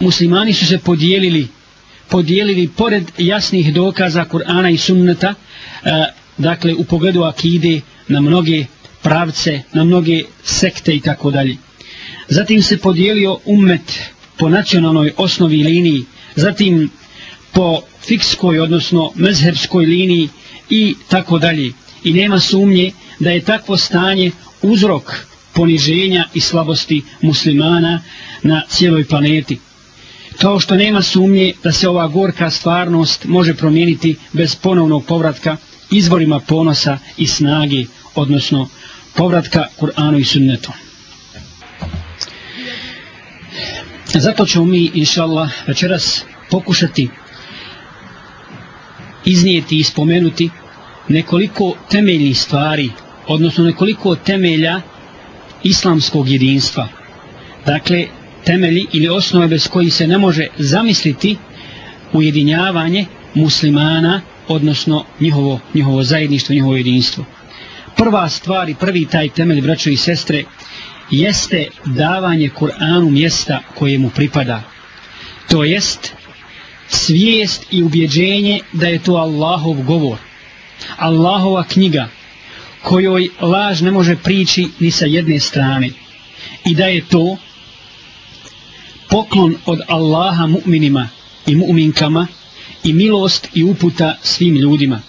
muslimani su se podijelili podijelili pored jasnih dokaza Kur'ana i sunneta e, dakle u pogledu akide na mnoge pravce na mnoge sekte i tako dalje zatim se podijelio ummet po nacionalnoj osnovi liniji zatim po fikskoj odnosno mezhebskoj liniji i tako dalje i nema sumnje da je takvo stanje uzrok poniženja i slabosti muslimana na cijeloj planeti kao što nema sumnje da se ova gorka stvarnost može promijeniti bez ponovnog povratka izvorima ponosa i snagi, odnosno povratka Kur'anu i Sunnetu. Zato ćemo mi, inša Allah, večeras pokušati iznijeti i spomenuti nekoliko temeljnih stvari, odnosno nekoliko temelja islamskog jedinstva. Dakle, temelji ili osnove bez koji se ne može zamisliti ujedinjavanje muslimana, odnosno njihovo, njihovo zajedništvo, njihovo jedinstvo. Prva stvar i prvi taj temelj, braćo i sestre, jeste davanje Kur'anu mjesta koje mu pripada. To jest svijest i ubjeđenje da je to Allahov govor. Allahova knjiga kojoj laž ne može prići ni sa jedne strane. I da je to poklon od Allaha mu'minima i mu'minkama i milost i uputa svim ljudima.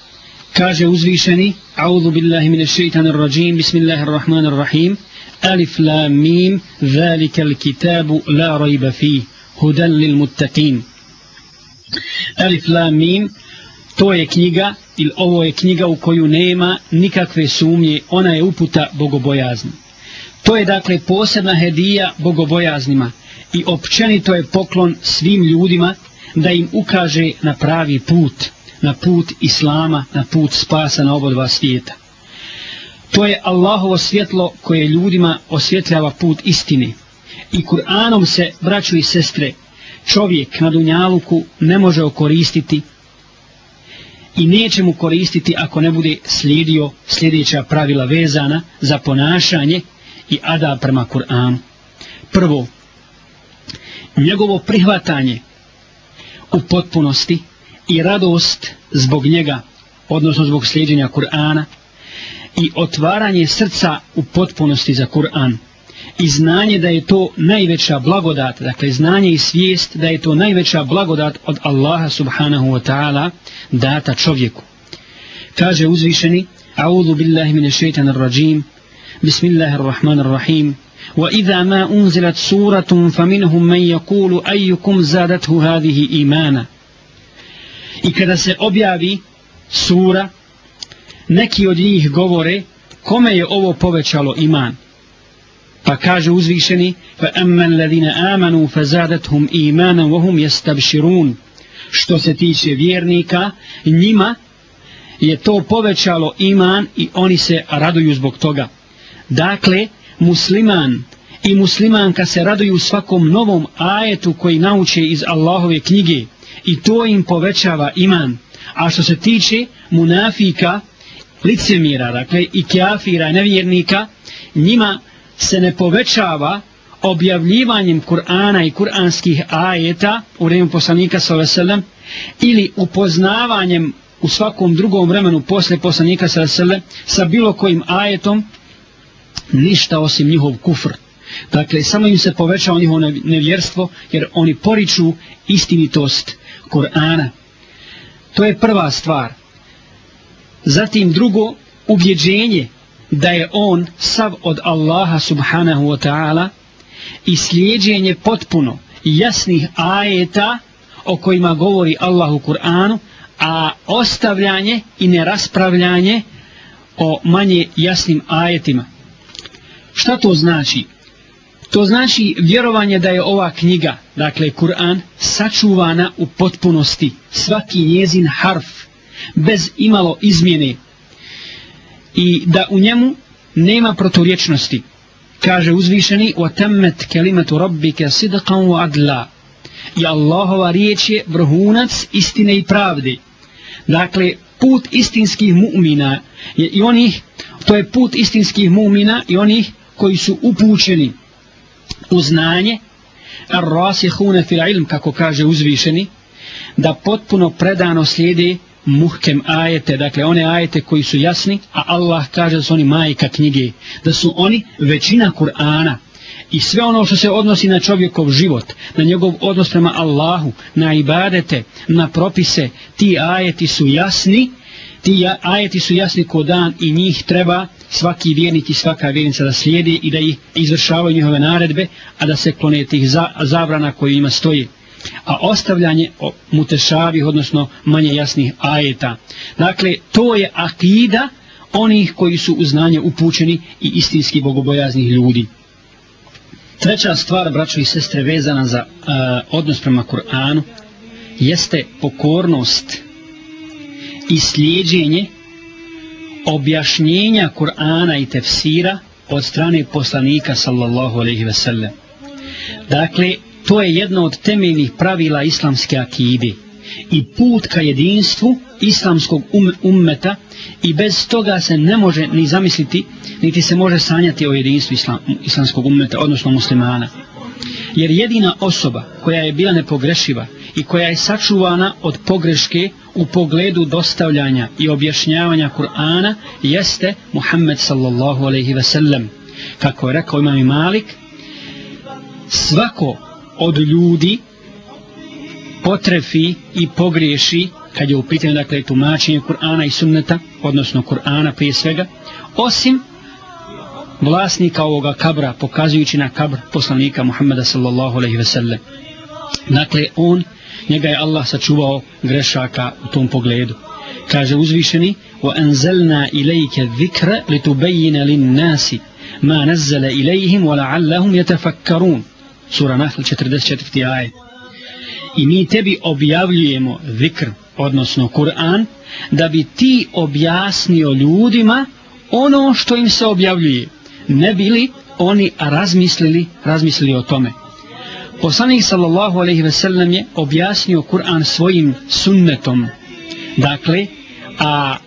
Kaže uzvišeni, A'udhu billahi mine shaitanir rajim, Bismillahirrahmanirrahim, Alif la mim, Zalika al kitabu la rajba fi, Hudan lil muttaqin. Alif la mim, To je knjiga, ili ovo je knjiga u koju nema nikakve sumnje, ona je uputa bogobojazna. To je dakle posebna hedija bogobojaznima, i općenito je poklon svim ljudima da im ukaže na pravi put, na put Islama, na put spasa na oba dva svijeta. To je Allahovo svjetlo koje ljudima osvjetljava put istine. I Kur'anom se, braću i sestre, čovjek na Dunjaluku ne može okoristiti i neće mu koristiti ako ne bude slijedio sljedeća pravila vezana za ponašanje i ada prema Kur'anu. Prvo, njegovo prihvatanje u potpunosti i radost zbog njega, odnosno zbog sljeđenja Kur'ana i otvaranje srca u potpunosti za Kur'an i znanje da je to najveća blagodat, dakle znanje i svijest da je to najveća blagodat od Allaha subhanahu wa ta'ala data čovjeku. Kaže uzvišeni, A'udhu billahi minash shaitanir rajim. Bismillahir rahmanir rahim. وإذا ما أنزلت سورة فمنهم من يقول أيكم زادته هذه إيمانا I kada se objavi sura, neki od njih govore kome je ovo povećalo iman. Pa kaže uzvišeni, fa emman ladina amanu fa zadathum imanan vohum jestabširun. Što se tiče vjernika, njima je to povećalo iman i oni se raduju zbog toga. Dakle, musliman i muslimanka se raduju svakom novom ajetu koji nauče iz Allahove knjige i to im povećava iman. A što se tiče munafika, licemira, dakle i kafira, nevjernika, njima se ne povećava objavljivanjem Kur'ana i kur'anskih ajeta u vremenu poslanika sallallahu ili upoznavanjem u svakom drugom vremenu posle poslanika sallallahu sa bilo kojim ajetom ništa osim njihov kufr. Dakle, samo im se povećao njihovo nevjerstvo, jer oni poriču istinitost Kur'ana. To je prva stvar. Zatim drugo, ubjeđenje da je on sav od Allaha subhanahu wa ta'ala i slijedjenje potpuno jasnih ajeta o kojima govori Allah u Kur'anu, a ostavljanje i neraspravljanje o manje jasnim ajetima. Šta to znači? To znači vjerovanje da je ova knjiga, dakle Kur'an, sačuvana u potpunosti, svaki njezin harf, bez imalo izmjene. I da u njemu nema proturječnosti. Kaže uzvišeni, وَتَمَّتْ كَلِمَةُ رَبِّكَ صِدَقًا وَعَدْلًا I Allahova riječ je vrhunac istine i pravde. Dakle, put istinskih mu'mina je, i onih, to je put istinskih mu'mina i onih koji su upućeni u znanje rasihuna fil ilm kako kaže uzvišeni da potpuno predano slijedi muhkem ajete, dakle one ajete koji su jasni, a Allah kaže da su oni majka knjige, da su oni većina Kur'ana i sve ono što se odnosi na čovjekov život, na njegov odnos prema Allahu, na ibadete, na propise, ti ajeti su jasni, ti ajeti su jasni ko dan i njih treba svaki vjernik i svaka vjernica da slijedi i da ih izvršavaju njihove naredbe, a da se klone tih za, zabrana koji ima stoji. A ostavljanje mutešavih, odnosno manje jasnih ajeta. Dakle, to je akida onih koji su u znanje upućeni i istinski bogobojaznih ljudi. Treća stvar, braćo i sestre, vezana za uh, odnos prema Kur'anu, jeste pokornost pokornost i slijedženje objašnjenja Kur'ana i tefsira od strane poslanika sallallahu alaihi ve sellem. Dakle, to je jedno od temeljnih pravila islamske akide i put ka jedinstvu islamskog um ummeta i bez toga se ne može ni zamisliti, niti se može sanjati o jedinstvu islam islamskog ummeta, odnosno muslimana. Jer jedina osoba koja je bila nepogrešiva i koja je sačuvana od pogreške u pogledu dostavljanja i objašnjavanja Kur'ana jeste Muhammed sallallahu alaihi ve sellem. Kako je rekao imam i Malik, svako od ljudi potrefi i pogriješi kad je u pitanju dakle, tumačenje Kur'ana i sunneta, odnosno Kur'ana prije svega, osim vlasnika ovoga kabra, pokazujući na kabr poslanika Muhammeda sallallahu alaihi ve sellem. Dakle, on njega je Allah sačuvao grešaka u tom pogledu. Kaže uzvišeni, وَأَنْزَلْنَا إِلَيْكَ ذِكْرَ لِتُبَيِّنَ لِلنَّاسِ مَا نَزَّلَ إِلَيْهِمْ وَلَعَلَّهُمْ يَتَفَكَّرُونَ Sura Nahl 44. ajed I mi tebi objavljujemo zikr, odnosno Kur'an, da bi ti objasnio ljudima ono što im se objavljuje, ne bili oni razmislili, razmislili o tome. Poslanik sallallahu alejhi ve sellem je objasnio Kur'an svojim sunnetom. Dakle, a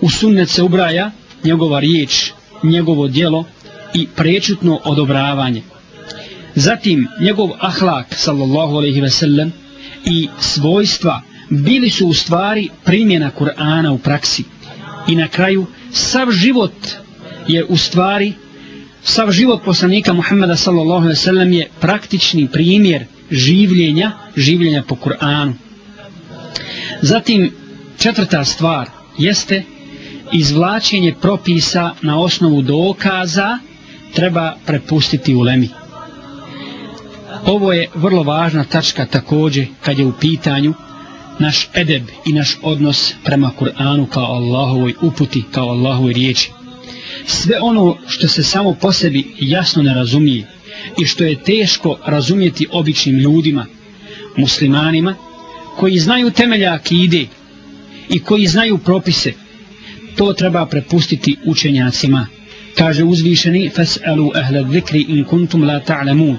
u sunnet se ubraja njegova riječ, njegovo djelo i prečutno odobravanje. Zatim, njegov ahlak, sallallahu alaihi ve sellem, i svojstva bili su u stvari primjena Kur'ana u praksi. I na kraju, sav život je u stvari sav život poslanika Muhammeda sallallahu alejhi ve sellem je praktični primjer življenja, življenja po Kur'anu. Zatim četvrta stvar jeste izvlačenje propisa na osnovu dokaza treba prepustiti ulemi. Ovo je vrlo važna tačka takođe kad je u pitanju naš edeb i naš odnos prema Kur'anu kao Allahovoj uputi, kao Allahovoj riječi sve ono što se samo po sebi jasno ne razumije i što je teško razumjeti običnim ljudima, muslimanima, koji znaju temelja akide i koji znaju propise, to treba prepustiti učenjacima. Kaže uzvišeni, فَسْأَلُوا أَهْلَ ذِكْرِ إِنْ كُنْتُمْ لَا تَعْلَمُونَ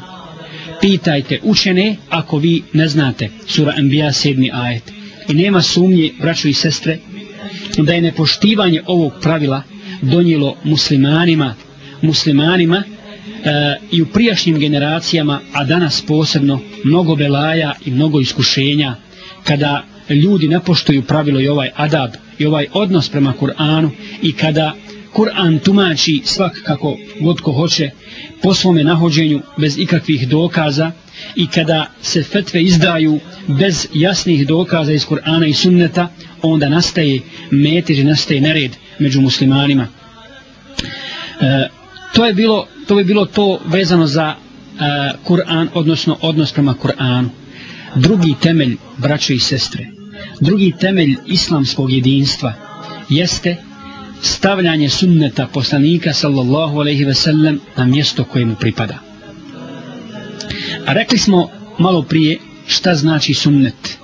Pitajte učene ako vi ne znate, sura Anbija 7. ajet. I nema sumnje, braćo i sestre, da je nepoštivanje ovog pravila donijelo muslimanima muslimanima e, i u prijašnjim generacijama a danas posebno mnogo belaja i mnogo iskušenja kada ljudi ne poštuju pravilo i ovaj adab i ovaj odnos prema Kur'anu i kada Kur'an tumači svak kako god ko hoće po svome nahođenju bez ikakvih dokaza i kada se fetve izdaju bez jasnih dokaza iz Kur'ana i sunneta onda nastaje metež i nastaje nered među muslimanima. E, to je bilo to je bilo to vezano za e, Kur'an odnosno odnos prema Kur'anu. Drugi temelj, braćo i sestre, drugi temelj islamskog jedinstva jeste stavljanje sunneta poslanika sallallahu alejhi ve sellem na mjesto koje mu pripada. A rekli smo malo prije šta znači sunnet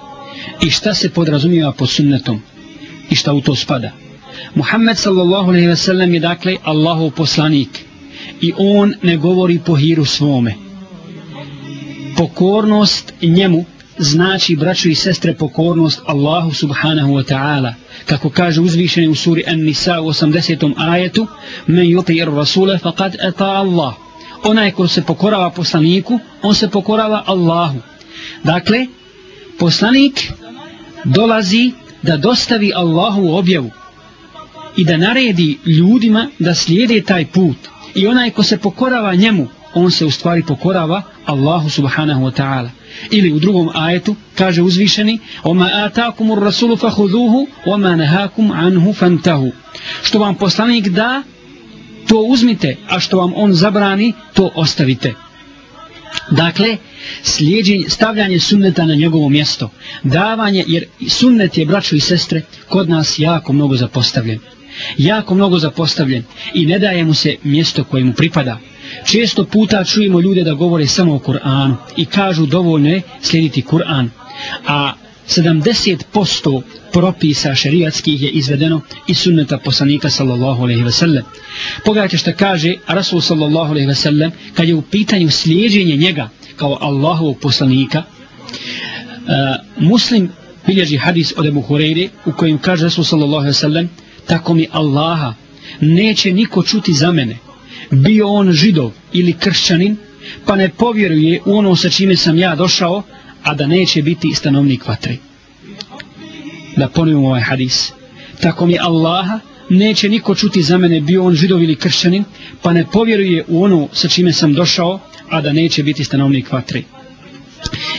i šta se podrazumijeva pod sunnetom i šta u to spada. Muhammed sallallahu alejhi ve sellem je dakle Allahov poslanik i on ne govori po hiru svome. Pokornost njemu znači braćo i sestre pokornost Allahu subhanahu wa ta'ala kako kaže uzvišeni u suri An-Nisa u 80. ajetu men yuti ar-rasula faqad ata Allah onaj ko se pokorava poslaniku on se pokorava Allahu dakle poslanik dolazi da dostavi Allahu objavu i da naredi ljudima da slijede taj put. I onaj ko se pokorava njemu, on se u stvari pokorava Allahu subhanahu wa ta'ala. Ili u drugom ajetu kaže uzvišeni وَمَا آتَاكُمُ الرَّسُولُ فَهُذُوهُ وَمَا نَهَاكُمْ عَنْهُ فَنْتَهُ Što vam poslanik da, to uzmite, a što vam on zabrani, to ostavite. Dakle, slijedjenje, stavljanje sunneta na njegovo mjesto. Davanje, jer sunnet je, braćo i sestre, kod nas jako mnogo zapostavljen jako mnogo zapostavljen i ne daje mu se mjesto koje mu pripada. Često puta čujemo ljude da govore samo o Kur'anu i kažu dovoljno je slijediti Kur'an, a 70% propisa šerijatskih je izvedeno iz sunneta poslanika sallallahu alejhi ve sellem. Pogledajte što kaže Rasul sallallahu alejhi ve sellem kad je u pitanju slijeđenje njega kao Allahovog poslanika. Uh, muslim bilježi hadis od Abu Hurajre u kojem kaže Rasul sallallahu alejhi ve sellem tako mi Allaha, neće niko čuti za mene, bio on židov ili kršćanin, pa ne povjeruje u ono sa čime sam ja došao, a da neće biti stanovnik vatri. Da ponovim ovaj hadis. Tako mi Allaha, neće niko čuti za mene, bio on židov ili kršćanin, pa ne povjeruje u ono sa čime sam došao, a da neće biti stanovnik vatri.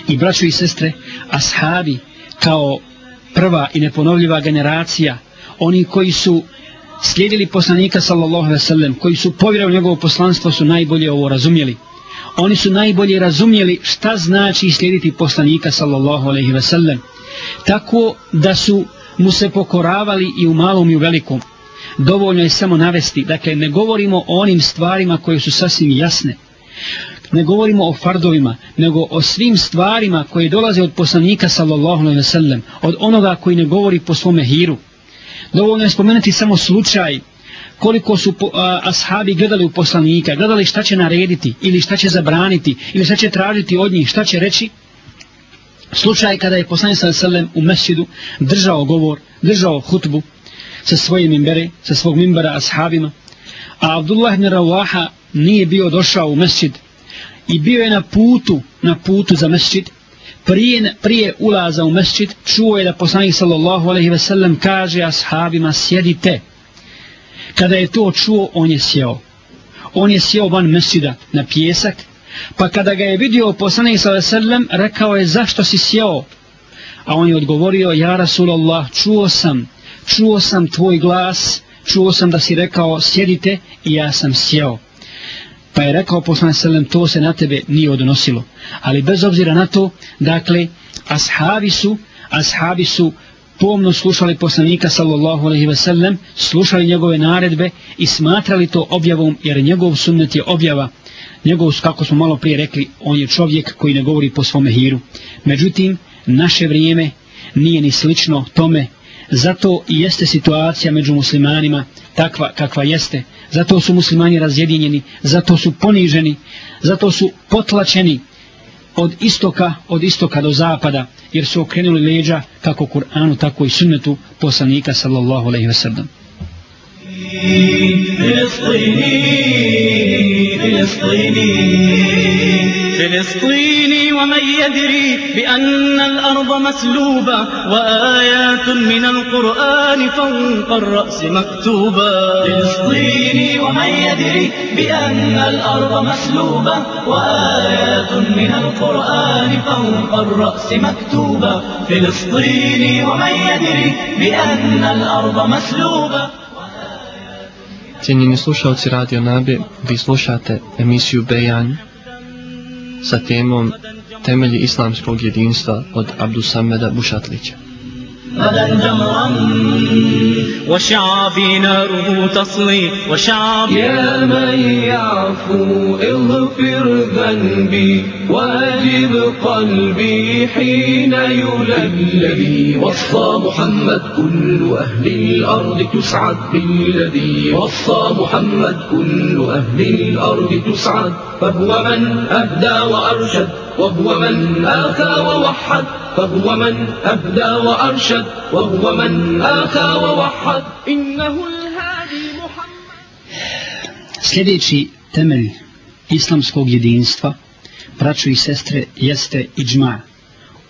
I braćo i sestre, ashabi, kao prva i neponovljiva generacija, oni koji su slijedili poslanika sallallahu alejhi ve sellem, koji su povjerovali njegovo poslanstvo su najbolje ovo razumjeli. Oni su najbolje razumjeli šta znači slijediti poslanika sallallahu alejhi ve sellem. Tako da su mu se pokoravali i u malom i u velikom. Dovoljno je samo navesti, dakle ne govorimo o onim stvarima koje su sasvim jasne. Ne govorimo o fardovima, nego o svim stvarima koje dolaze od poslanika sallallahu alejhi ve sellem, od onoga koji ne govori po svome hiru. Dovoljno je spomenuti samo slučaj koliko su uh, ashabi gledali u poslanika, gledali šta će narediti ili šta će zabraniti ili šta će tražiti od njih, šta će reći. Slučaj kada je poslanik sallam u mesjidu držao govor, držao hutbu sa svojim imbere, sa svog mimbara ashabima, a Abdullah ibn Rawaha nije bio došao u mesjid i bio je na putu, na putu za mesjid, prije, prije ulaza u mesčit čuo je da poslanik sallallahu alaihi ve sellem kaže ashabima sjedite kada je to čuo on je sjeo on je sjeo van mesčida na pjesak pa kada ga je vidio poslanik sallallahu alaihi ve sellem rekao je zašto si sjeo a on je odgovorio ja rasulallah čuo sam čuo sam tvoj glas čuo sam da si rekao sjedite i ja sam sjeo Pa je rekao poslan Selem, to se na tebe nije odnosilo. Ali bez obzira na to, dakle, ashabi su, ashabi su pomno slušali poslanika sallallahu alaihi ve sellem, slušali njegove naredbe i smatrali to objavom, jer njegov sunnet je objava. Njegov, kako smo malo prije rekli, on je čovjek koji ne govori po svome hiru. Međutim, naše vrijeme nije ni slično tome Zato jeste situacija među muslimanima takva kakva jeste. Zato su muslimani razjedinjeni, zato su poniženi, zato su potlačeni od istoka, od istoka do zapada, jer su okrenuli leđa kako Kur'anu, tako i sunnetu poslanika sallallahu alaihi wa sallam. فلسطيني فلسطيني فلسطيني ومن يدري بأن الأرض مسلوبة وآيات من القرآن فوق الرأس مكتوبة فلسطيني ومن يدري بأن الأرض مسلوبة وآيات من القرآن فوق الرأس مكتوبة فلسطيني ومن يدري بأن الأرض مسلوبة Cijenjeni slušalci Radio Nabe, vi slušate emisiju Bejan sa temom Temelji islamskog jedinstva od Abdusameda Bušatlića. غدا جمرا وشعبي ناره تصلي وشعب يا من يعفو اغفر ذنبي واجب قلبي حين يلبي الذي وصى محمد كل أهل الأرض تسعد بالذي وصى محمد كل أهل الأرض تسعد فهو من أهدى وأرشد وهو من آخى ووحد فهو من أبدى وأرشد وهو من آخى ووحد إنه الهادي محمد Sljedeći temelj islamskog jedinstva, braćo i sestre, jeste iđma,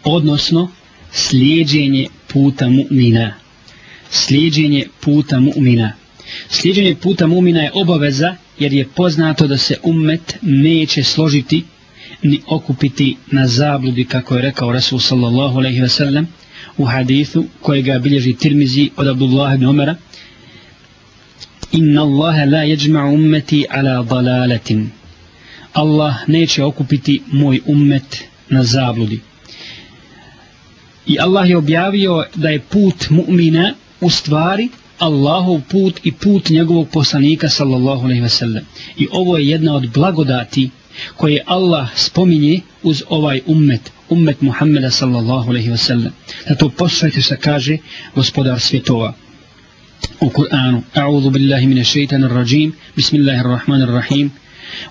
odnosno slijedjenje puta mu'mina. Slijedjenje puta mu'mina. Slijedjenje puta mu'mina je obaveza jer je poznato da se ummet neće složiti ni okupiti na zabludi kako je rekao Rasul sallallahu alaihi ve sellem u hadithu kojega bilježi Tirmizi od Abdullah ibn Umara Inna Allahe la jeđma ummeti ala dalaletin Allah neće okupiti moj ummet na zabludi I Allah je objavio da je put mu'mina u stvari Allahov put i put njegovog poslanika sallallahu alejhi ve sellem. I ovo je jedna od blagodati koje Allah spominje uz ovaj ummet, ummet Muhammeda sallallahu alaihi wasallam. Zato poslušajte što kaže gospodar svjetova. U Kur'anu, a'udhu billahi mine šeitanir rajim, bismillahirrahmanirrahim,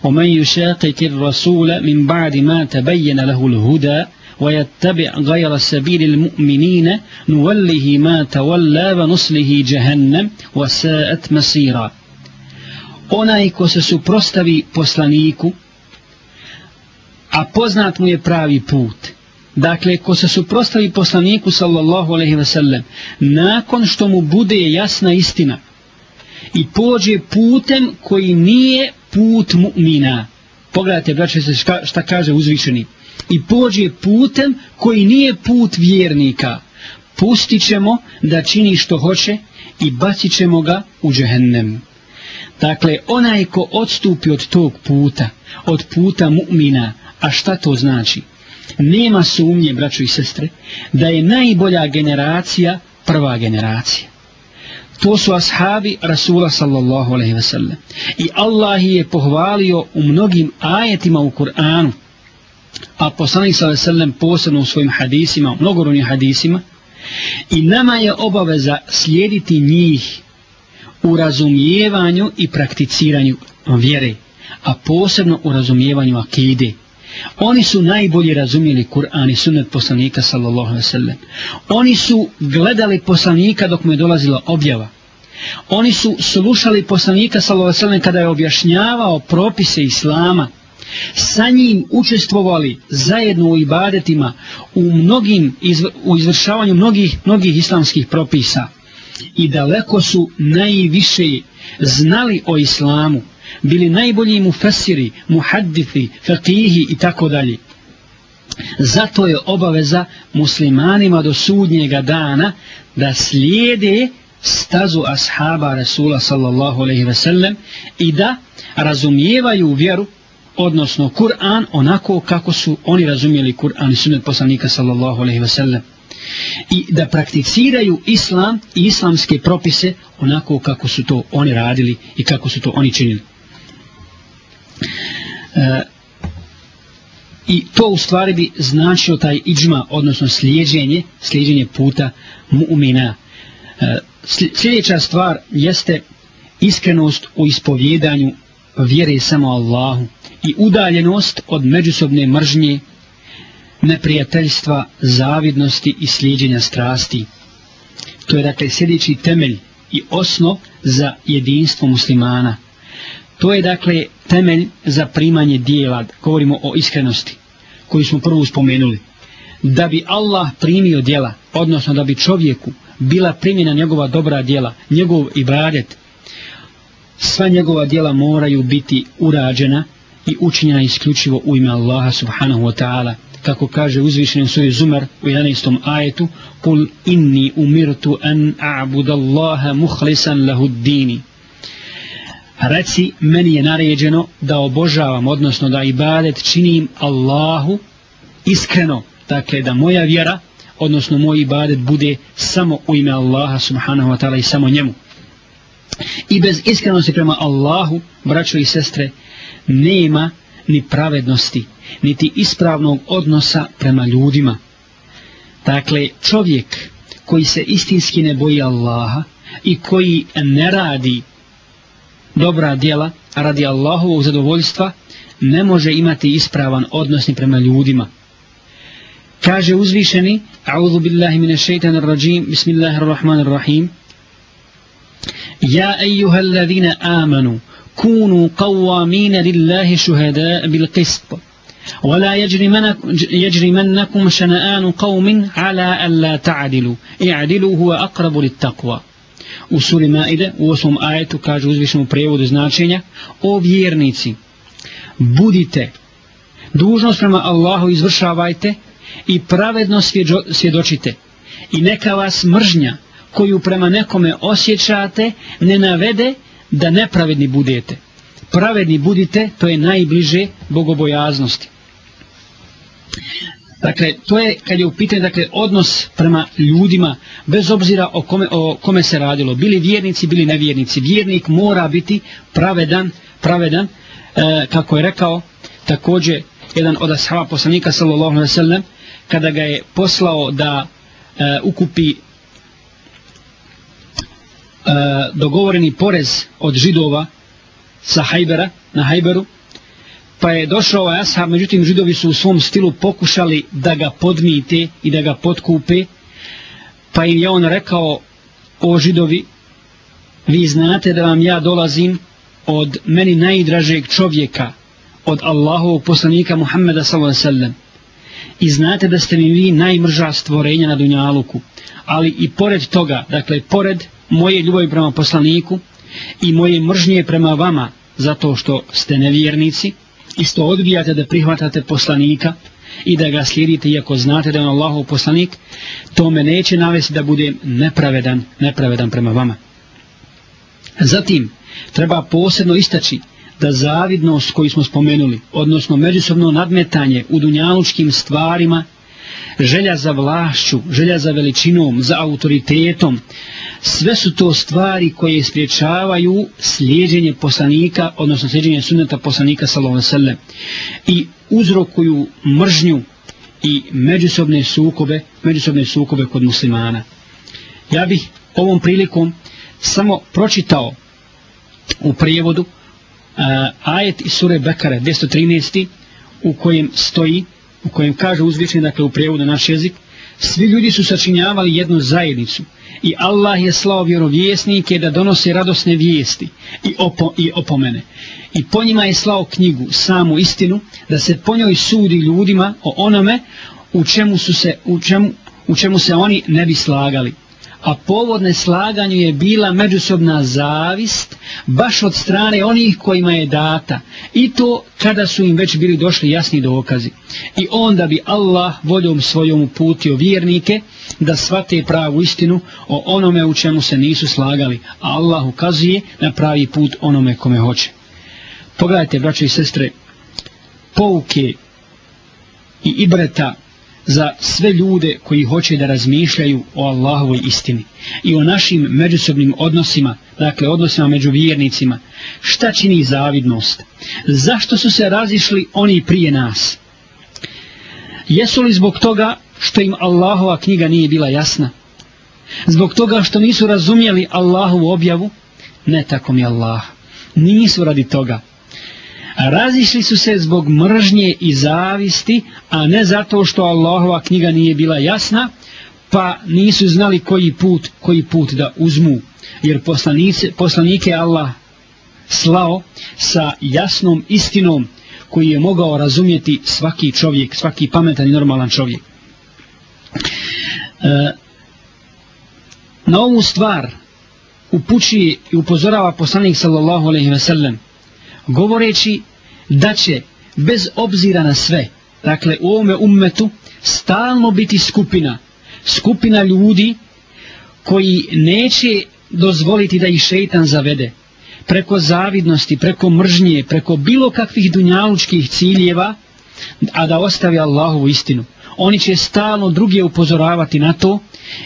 ومن يشاقق الرسول من بعد ما تبين له الهدى ويتبع غير سبيل المؤمنين نوله ما تولى ونصله جهنم وساءت مصيرا onaj ko se suprostavi poslaniku a poznat mu je pravi put. Dakle, ko se suprostavi poslaniku sallallahu alaihi ve sellem, nakon što mu bude jasna istina i pođe putem koji nije put mu'mina. Pogledajte, braće, šta kaže uzvišeni. I pođe putem koji nije put vjernika. Pustit ćemo da čini što hoće i bacit ćemo ga u džehennem. Dakle, onaj ko odstupi od tog puta, od puta mu'mina, A šta to znači? Nema sumnje, braćo i sestre, da je najbolja generacija prva generacija. To su ashabi Rasula sallallahu alaihi ve sellem. I Allah je pohvalio u mnogim ajetima u Kur'anu, a poslanik sallallahu alaihi ve sellem posebno u svojim hadisima, u mnogorunim hadisima, i nama je obaveza slijediti njih u razumijevanju i prakticiranju vjere, a posebno u razumijevanju akideh. Oni su najbolje razumijeli Kur'an i sunet poslanika sallallahu alaihi sallam. Oni su gledali poslanika dok mu je dolazila objava. Oni su slušali poslanika sallallahu alaihi sallam kada je objašnjavao propise Islama. Sa njim učestvovali zajedno u ibadetima u, mnogim, u izvršavanju mnogih, mnogih islamskih propisa. I daleko su najviše znali o Islamu bili najbolji mu fesiri, mu hadithi, fatihi i tako dalje. Zato je obaveza muslimanima do sudnjega dana da slijede stazu ashaba Rasula sallallahu aleyhi ve sellem i da razumijevaju vjeru, odnosno Kur'an, onako kako su oni razumijeli Kur'an i sunet poslanika sallallahu aleyhi ve sellem i da prakticiraju islam i islamske propise onako kako su to oni radili i kako su to oni činili. E, I to u stvari bi značio taj iđma, odnosno slijedženje, slijedženje puta mu'mina. E, sljedeća stvar jeste iskrenost u ispovjedanju vjere samo Allahu i udaljenost od međusobne mržnje, neprijateljstva, zavidnosti i slijedženja strasti. To je dakle sljedeći temelj i osnov za jedinstvo muslimana. To je dakle temelj za primanje dijela, govorimo o iskrenosti, koju smo prvo spomenuli. Da bi Allah primio dijela, odnosno da bi čovjeku bila primjena njegova dobra dijela, njegov ibadet, sva njegova dijela moraju biti urađena i učinjena isključivo u ime Allaha subhanahu wa ta'ala kako kaže uzvišen suri Zumer u 11. ajetu kul inni umirtu an a'budallaha muhlisan lahu dini Reci, meni je naređeno da obožavam, odnosno da ibadet činim Allahu iskreno. Dakle, da moja vjera, odnosno moj ibadet bude samo u ime Allaha subhanahu wa ta'ala i samo njemu. I bez iskrenosti prema Allahu, braćo i sestre, nema ni pravednosti, niti ispravnog odnosa prema ljudima. Dakle, čovjek koji se istinski ne boji Allaha i koji ne radi dobra djela radi Allahovog zadovoljstva ne može imati ispravan odnos ni prema ljudima. Kaže uzvišeni, a'udhu billahi mine šeitanir rajim, bismillahirrahmanirrahim, Ja ejuhal ladhina amanu, kunu qawamina lillahi šuhada bil qist. ولا يجرمنكم شنآن قوم على ألا تعدلوا اعدلوا هو أقرب للتقوى u suri Maide u osmom ajetu kaže uzvišeno u prevodu značenja o vjernici budite dužnost prema Allahu izvršavajte i pravedno svjedočite i neka vas mržnja koju prema nekome osjećate ne navede da nepravedni budete pravedni budite to je najbliže bogobojaznosti Dakle, to je kad je u pitanju dakle, odnos prema ljudima, bez obzira o kome, o kome se radilo. Bili vjernici, bili nevjernici. Vjernik mora biti pravedan, pravedan e, kako je rekao također jedan od ashaba poslanika, sallallahu alaihi sallam, kada ga je poslao da e, ukupi e, dogovoreni porez od židova sa Hajbera, na Hajberu, pa je došao ovaj ashab, međutim židovi su u svom stilu pokušali da ga podmite i da ga potkupe, pa im je on rekao, o židovi, vi znate da vam ja dolazim od meni najdražeg čovjeka, od Allahovog poslanika Muhammeda sallam, i znate da ste mi vi najmrža stvorenja na Dunjaluku, ali i pored toga, dakle, pored moje ljubavi prema poslaniku i moje mržnje prema vama, zato što ste nevjernici, isto odbijate da prihvatate poslanika i da ga slijedite iako znate da je on Allahov poslanik, to me neće navesti da bude nepravedan, nepravedan prema vama. Zatim, treba posebno istaći da zavidnost koju smo spomenuli, odnosno međusobno nadmetanje u dunjalučkim stvarima, želja za vlašću, želja za veličinom, za autoritetom, uh, sve su to stvari koje ispriječavaju slijeđenje poslanika, odnosno slijeđenje sunneta poslanika Salovesele i uzrokuju mržnju i međusobne sukobe, međusobne sukobe kod muslimana. Ja bih ovom prilikom samo pročitao u prijevodu uh, ajet iz sure Bekare 213. u kojem stoji, u kojem kaže uzvišnje, dakle u prijevodu naš jezik, svi ljudi su sačinjavali jednu zajednicu, i Allah je slao vjerovjesnike da donose radosne vijesti i, opo, i opomene. I po njima je slao knjigu, samu istinu, da se po njoj sudi ljudima o onome u čemu, su se, u čemu, u čemu se oni ne bi slagali a povod neslaganju je bila međusobna zavist baš od strane onih kojima je data i to kada su im već bili došli jasni dokazi i onda bi Allah voljom svojom uputio vjernike da svate pravu istinu o onome u čemu se nisu slagali a Allah ukazuje na pravi put onome kome hoće pogledajte braće i sestre pouke i ibreta za sve ljude koji hoće da razmišljaju o Allahovoj istini i o našim međusobnim odnosima, dakle odnosima među vjernicima. Šta čini zavidnost? Zašto su se razišli oni prije nas? Jesu li zbog toga što im Allahova knjiga nije bila jasna? Zbog toga što nisu razumjeli Allahovu objavu? Ne tako mi Allah. Nisu radi toga. Razišli su se zbog mržnje i zavisti, a ne zato što Allahova knjiga nije bila jasna, pa nisu znali koji put, koji put da uzmu. Jer poslanice, poslanike Allah slao sa jasnom istinom koji je mogao razumjeti svaki čovjek, svaki pametan i normalan čovjek. E, na ovu stvar upući i upozorava poslanik sallallahu alaihi ve sellem govoreći da će bez obzira na sve, dakle u ovome ummetu, stalno biti skupina, skupina ljudi koji neće dozvoliti da ih šeitan zavede preko zavidnosti, preko mržnje, preko bilo kakvih dunjalučkih ciljeva, a da ostavi Allahovu istinu. Oni će stalno druge upozoravati na to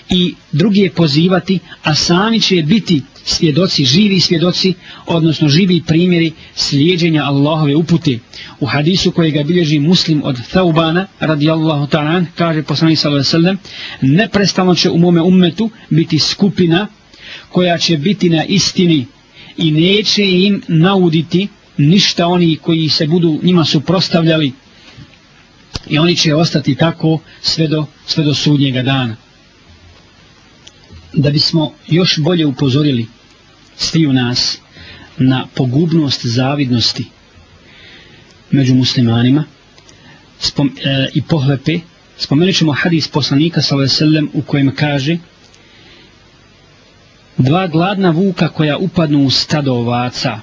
i drugi je pozivati, a sami će biti svjedoci, živi svjedoci, odnosno živi primjeri slijedženja Allahove upute. U hadisu koji ga bilježi muslim od Thaubana, radijallahu ta'an, kaže poslani sallam, neprestano će u mome ummetu biti skupina koja će biti na istini i neće im nauditi ništa oni koji se budu njima suprostavljali i oni će ostati tako sve do, sve do sudnjega dana da bismo još bolje upozorili sviju nas na pogubnost zavidnosti među muslimanima spom, e, i pohlepe spomenut ćemo hadis poslanika sallam, u kojem kaže dva gladna vuka koja upadnu u stado ovaca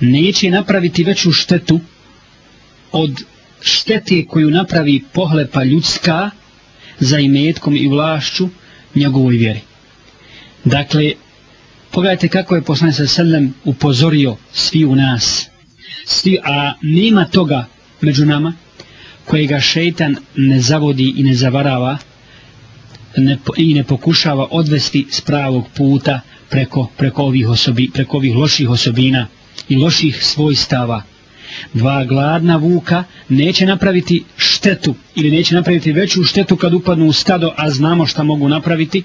neće napraviti veću štetu od štete koju napravi pohlepa ljudska za imetkom i vlašću njegovoj vjeri. Dakle, pogledajte kako je poslanik sa sellem upozorio svi u nas. Svi, a nema toga među nama kojega šeitan ne zavodi i ne zavarava ne, i ne pokušava odvesti s pravog puta preko, preko, ovih, osobi, preko ovih loših osobina i loših svojstava stava Dva gladna vuka neće napraviti štetu ili neće napraviti veću štetu kad upadnu u stado, a znamo šta mogu napraviti,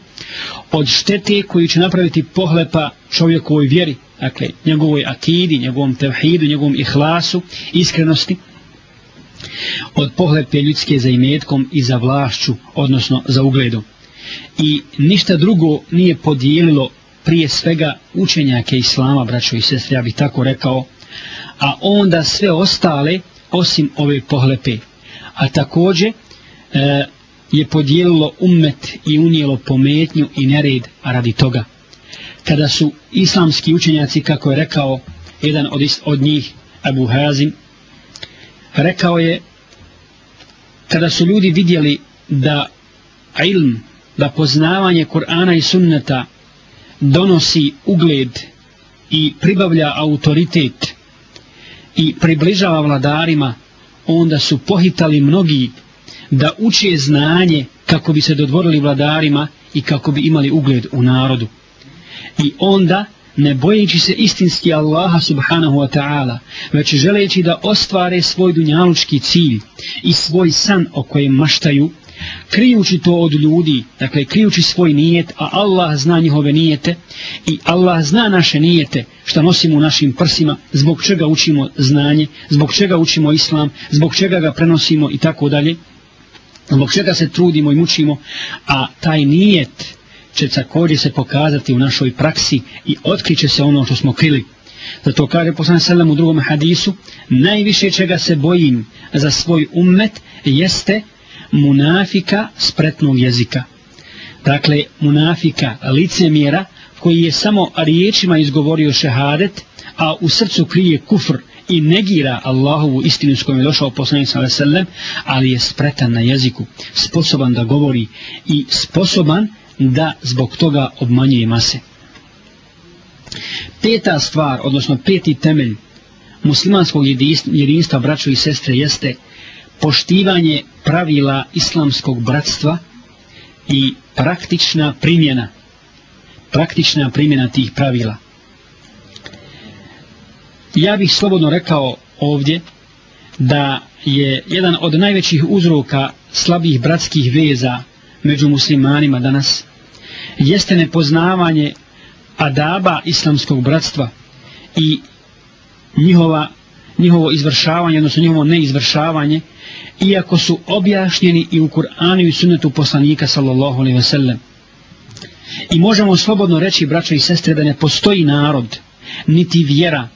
od štete koju će napraviti pohlepa čovjekovoj vjeri, dakle njegovoj akidi, njegovom tevhidu, njegovom ihlasu, iskrenosti, od pohlepe ljudske za imetkom i za vlašću, odnosno za ugledom. I ništa drugo nije podijelilo prije svega učenjake islama, braćo i sestri, ja bih tako rekao, a onda sve ostale osim ove pohlepe. A također e, je podijelilo umet i unijelo pometnju i nered radi toga. Kada su islamski učenjaci, kako je rekao jedan od, od njih, Abu Hazim, rekao je, kada su ljudi vidjeli da ilm, da poznavanje Kur'ana i sunneta donosi ugled i pribavlja autoritet i približava vladarima, onda su pohitali mnogi da uče znanje kako bi se dodvorili vladarima i kako bi imali ugled u narodu. I onda, ne bojeći se istinski Allaha subhanahu wa ta'ala, već želeći da ostvare svoj dunjalučki cilj i svoj san o kojem maštaju, krijući to od ljudi, dakle krijući svoj nijet, a Allah zna njihove nijete i Allah zna naše nijete što nosimo u našim prsima, zbog čega učimo znanje, zbog čega učimo islam, zbog čega ga prenosimo i tako dalje, zbog čega se trudimo i mučimo, a taj nijet će također se pokazati u našoj praksi i otkriće se ono što smo krili. Zato kaže poslan sallam u drugom hadisu, najviše čega se bojim za svoj ummet jeste munafika spretnog jezika. Dakle, munafika licemjera koji je samo riječima izgovorio šehadet, a u srcu krije kufr i negira Allahovu istinu s kojom je došao poslanik sa veselem, ali je spretan na jeziku, sposoban da govori i sposoban da zbog toga obmanjuje mase. Peta stvar, odnosno peti temelj muslimanskog jedinstva, braćo i sestre, jeste uh, poštivanje pravila islamskog bratstva i praktična primjena praktična primjena tih pravila ja bih slobodno rekao ovdje da je jedan od najvećih uzroka slabih bratskih veza među muslimanima danas jeste nepoznavanje adaba islamskog bratstva i njihova njihovo izvršavanje, odnosno njihovo neizvršavanje, iako su objašnjeni i u Kur'anu i sunetu poslanika sallallahu alaihi wasallam. I možemo slobodno reći, braće i sestre, da ne postoji narod, niti vjera,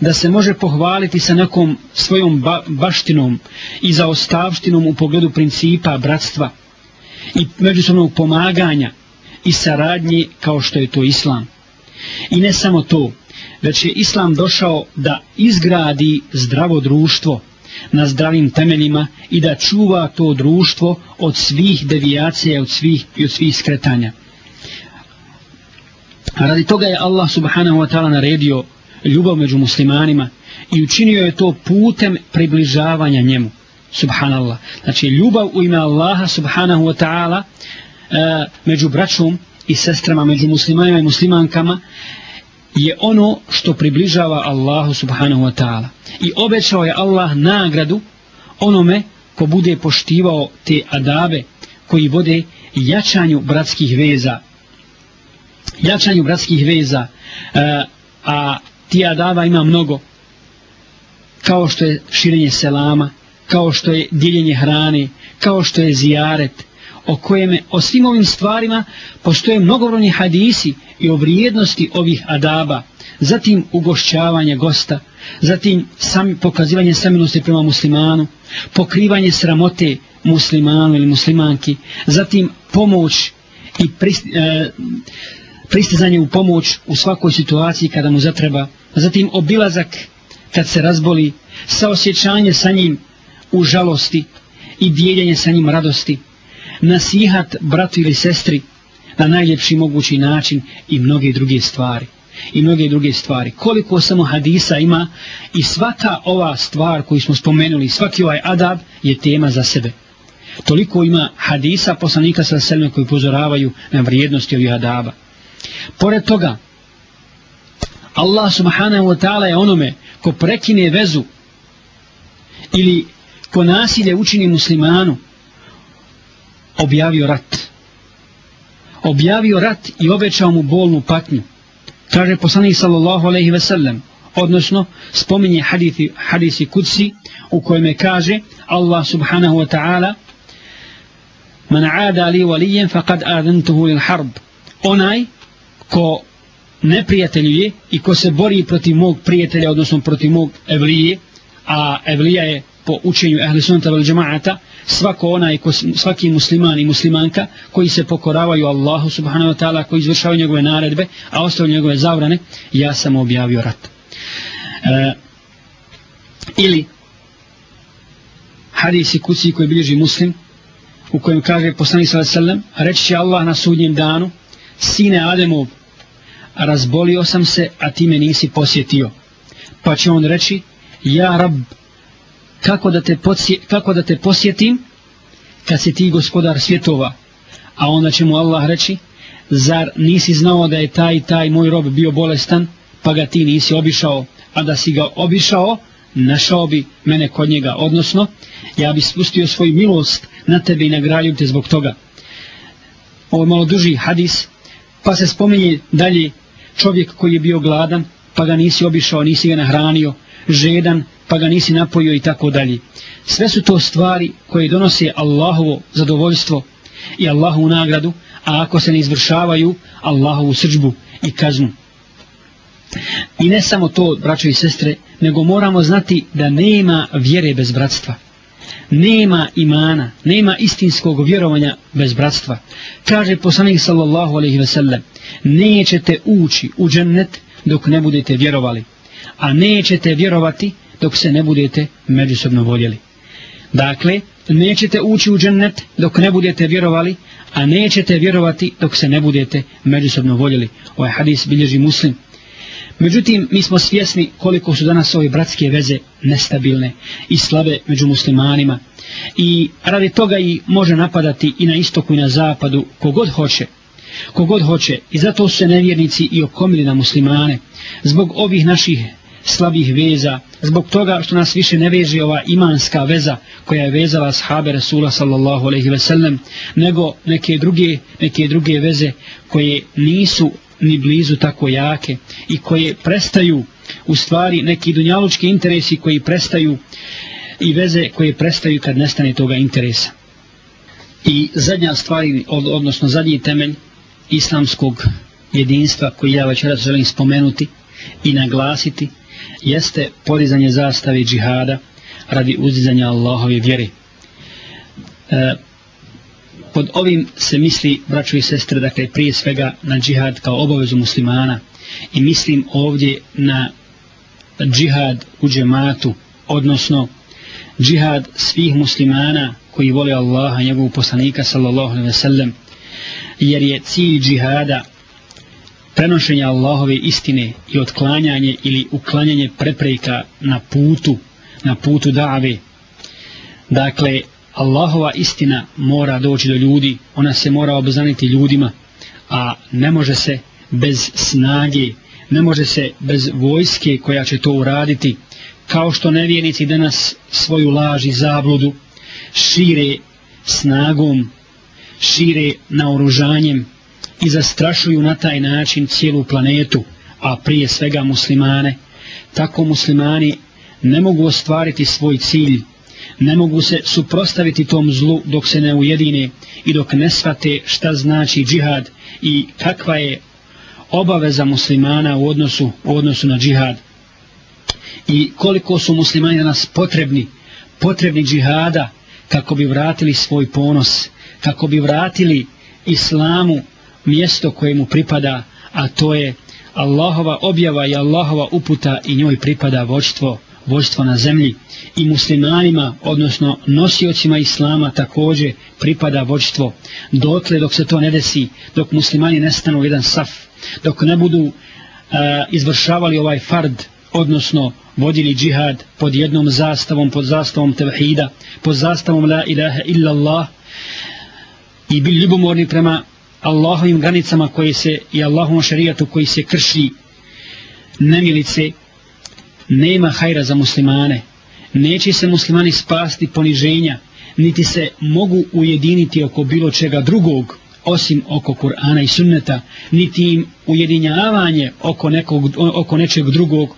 da se može pohvaliti sa nekom svojom ba baštinom i zaostavštinom u pogledu principa bratstva i međusobnog pomaganja i saradnje kao što je to islam. I ne samo to, već je islam došao da izgradi zdravo društvo na zdravim temeljima i da čuva to društvo od svih devijacija od svih, i od svih skretanja. Radi toga je Allah subhanahu wa ta'ala naredio ljubav među muslimanima i učinio je to putem približavanja njemu. Subhanallah. Znači ljubav u ime Allaha subhanahu wa ta'ala e, među braćom i sestrama, među muslimanima i muslimankama je ono što približava Allahu subhanahu wa ta'ala. I obećao je Allah nagradu onome ko bude poštivao te adabe koji vode jačanju bratskih veza. Jačanju bratskih veza. E, a ti adaba ima mnogo. Kao što je širenje selama, kao što je dijeljenje hrane, kao što je zijaret, o kojeme, o svim ovim stvarima postoje mnogobrovni hadisi i o vrijednosti ovih adaba, zatim ugošćavanje gosta, zatim sam, pokazivanje samilosti prema muslimanu, pokrivanje sramote muslimanu ili muslimanki, zatim pomoć i prist, e, pristizanje u pomoć u svakoj situaciji kada mu zatreba, zatim obilazak kad se razboli, saosjećanje sa njim u žalosti i dijeljanje sa njim radosti, nasihat bratu ili sestri, na najljepši mogući način i mnoge druge stvari i mnoge druge stvari. Koliko samo hadisa ima i svaka ova stvar koju smo spomenuli, svaki ovaj adab je tema za sebe. Toliko ima hadisa poslanika sa selme koji upozoravaju na vrijednosti ovih adaba. Pored toga, Allah subhanahu wa ta'ala je onome ko prekine vezu ili ko nasilje učini muslimanu objavio rat objavio rat i obećao mu bolnu patnju. Traže poslanik sallallahu alaihi ve sellem, odnosno spominje hadithi, hadisi kudsi u kojem kaže Allah subhanahu wa ta'ala Man aada li walijen faqad adentuhu lil harb. Onaj ko neprijatelju je i ko se bori protiv mog prijatelja, odnosno protiv mog evlije, a evlija je po učenju ehli sunata vel džemaata, svako onaj, svaki musliman i muslimanka koji se pokoravaju Allahu subhanahu wa ta'ala, koji izvršavaju njegove naredbe, a ostavljaju njegove zavrane, ja sam objavio rat. E, ili hadis i kuci koji bliži muslim, u kojem kaže poslanik sallallahu alejhi ve sellem reći će Allah na sudnjem danu sine Ademu razbolio sam se a ti me nisi posjetio pa će on reći ja rab kako da te, podsje, kako da te posjetim kad si ti gospodar svjetova a onda će mu Allah reći zar nisi znao da je taj taj moj rob bio bolestan pa ga ti nisi obišao a da si ga obišao našao bi mene kod njega odnosno ja bi spustio svoju milost na tebe i nagradio te zbog toga ovo je malo duži hadis pa se spominje dalje čovjek koji je bio gladan pa ga nisi obišao, nisi ga nahranio žedan, pa ga nisi napojio i tako dalje. Sve su to stvari koje donose Allahovo zadovoljstvo i Allahovu nagradu, a ako se ne izvršavaju, Allahovu srđbu i kaznu. I ne samo to, braćo i sestre, nego moramo znati da nema vjere bez bratstva. Nema imana, nema istinskog vjerovanja bez bratstva. Kaže poslanik sallallahu alaihi ve sellem, nećete ući u džennet dok ne budete vjerovali. A nećete vjerovati dok dok se ne budete međusobno voljeli. Dakle, nećete ući u džennet dok ne budete vjerovali, a nećete vjerovati dok se ne budete međusobno voljeli. Ovaj hadis bilježi muslim. Međutim, mi smo svjesni koliko su danas ove bratske veze nestabilne i slabe među muslimanima. I radi toga i može napadati i na istoku i na zapadu kogod hoće. Kogod hoće i zato su se nevjernici i okomili na muslimane. Zbog ovih naših slabih veza, zbog toga što nas više ne veže ova imanska veza koja je vezala sahabe Rasula sallallahu aleyhi ve sellem, nego neke druge, neke druge veze koje nisu ni blizu tako jake i koje prestaju u stvari neki dunjalučki interesi koji prestaju i veze koje prestaju kad nestane toga interesa. I zadnja stvar, odnosno zadnji temelj islamskog jedinstva koji ja večeras želim spomenuti i naglasiti jeste podizanje zastave džihada radi uzizanja Allahove vjere. E, pod ovim se misli, braćo i sestre, dakle prije svega na džihad kao obavezu muslimana i mislim ovdje na džihad u džematu, odnosno džihad svih muslimana koji vole Allaha i njegovu poslanika sallallahu alaihi ve sellem jer je cilj džihada prenošenje Allahove istine i otklanjanje ili uklanjanje prepreka na putu, na putu dave. Dakle, Allahova istina mora doći do ljudi, ona se mora obznaniti ljudima, a ne može se bez snage, ne može se bez vojske koja će to uraditi, kao što nevjernici danas svoju laž i zabludu šire snagom, šire naoružanjem, i zastrašuju na taj način cijelu planetu, a prije svega muslimane. Tako muslimani ne mogu ostvariti svoj cilj, ne mogu se suprostaviti tom zlu dok se ne ujedine i dok ne shvate šta znači džihad i kakva je obaveza muslimana u odnosu, u odnosu na džihad. I koliko su muslimani danas potrebni, potrebni džihada kako bi vratili svoj ponos, kako bi vratili islamu mjesto koje mu pripada, a to je Allahova objava i Allahova uputa i njoj pripada vođstvo, vođstvo na zemlji i muslimanima, odnosno nosiocima islama također pripada vođstvo. Dotle dok se to ne desi, dok muslimani nestanu jedan saf, dok ne budu uh, izvršavali ovaj fard, odnosno vodili džihad pod jednom zastavom, pod zastavom tevhida, pod zastavom la ilaha illallah i bili ljubomorni prema Allahovim granicama koje se i Allahovom šarijatu koji se krši nemilice nema hajra za muslimane neće se muslimani spasti poniženja niti se mogu ujediniti oko bilo čega drugog osim oko Kur'ana i sunneta niti im ujedinjavanje oko, nekog, oko nečeg drugog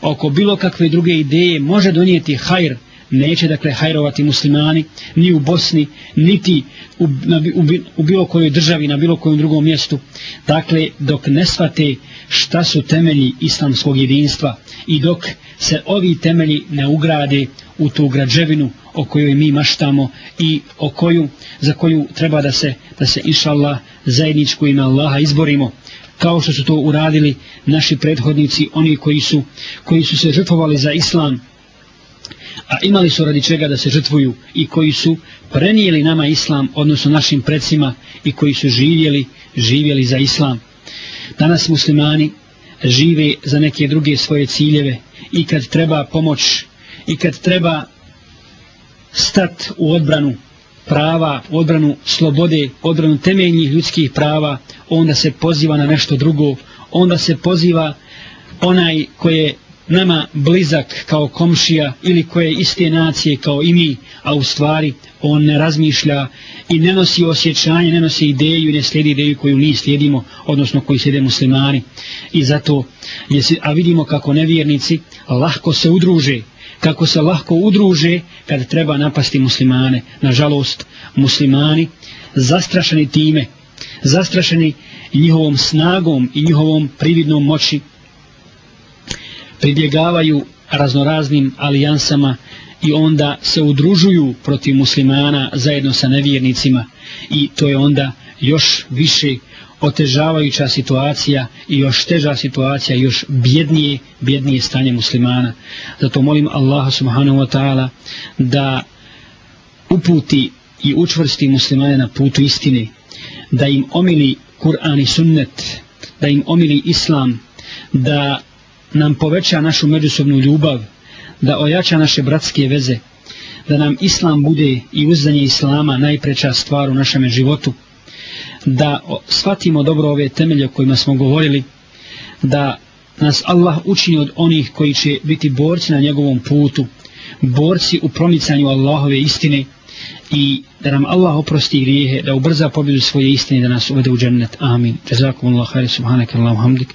oko bilo kakve druge ideje može donijeti hajr neće dakle hajrovati muslimani ni u Bosni, niti u, na, u, u bilo kojoj državi, na bilo kojem drugom mjestu. Dakle, dok ne shvate šta su temelji islamskog jedinstva i dok se ovi temelji ne ugrade u tu građevinu o kojoj mi maštamo i o koju, za koju treba da se, da se išala zajedničku ime Allaha izborimo kao što su to uradili naši prethodnici, oni koji su, koji su se žrtvovali za islam, a imali su radi čega da se žrtvuju i koji su prenijeli nama islam, odnosno našim predsima i koji su živjeli, živjeli za islam. Danas muslimani žive za neke druge svoje ciljeve i kad treba pomoć i kad treba stat u odbranu prava, odbranu slobode, odbranu temeljnih ljudskih prava, onda se poziva na nešto drugo, onda se poziva onaj koje nama blizak kao komšija ili koje iste nacije kao i mi, a u stvari on ne razmišlja i ne nosi osjećanje, ne nosi ideju i ne slijedi ideju koju mi slijedimo, odnosno koji slijede muslimani. I zato, a vidimo kako nevjernici lahko se udruže, kako se lahko udruže kad treba napasti muslimane. Nažalost, muslimani zastrašeni time, zastrašeni njihovom snagom i njihovom prividnom moći, pribjegavaju raznoraznim alijansama i onda se udružuju protiv muslimana zajedno sa nevjernicima i to je onda još više otežavajuća situacija i još teža situacija još bjednije, bjednije stanje muslimana zato molim Allaha subhanahu wa ta'ala da uputi i učvrsti muslimane na putu istine da im omili Kur'an i sunnet da im omili islam da nam poveća našu međusobnu ljubav, da ojača naše bratske veze, da nam islam bude i uzdanje islama najpreća stvar u našem životu, da shvatimo dobro ove temelje o kojima smo govorili, da nas Allah učini od onih koji će biti borci na njegovom putu, borci u promicanju Allahove istine i da nam Allah oprosti grijehe, da ubrza pobjedu svoje istine da nas uvede u džennet. Amin. Jazakum Allah, khair, subhanak, Allah, hamdik.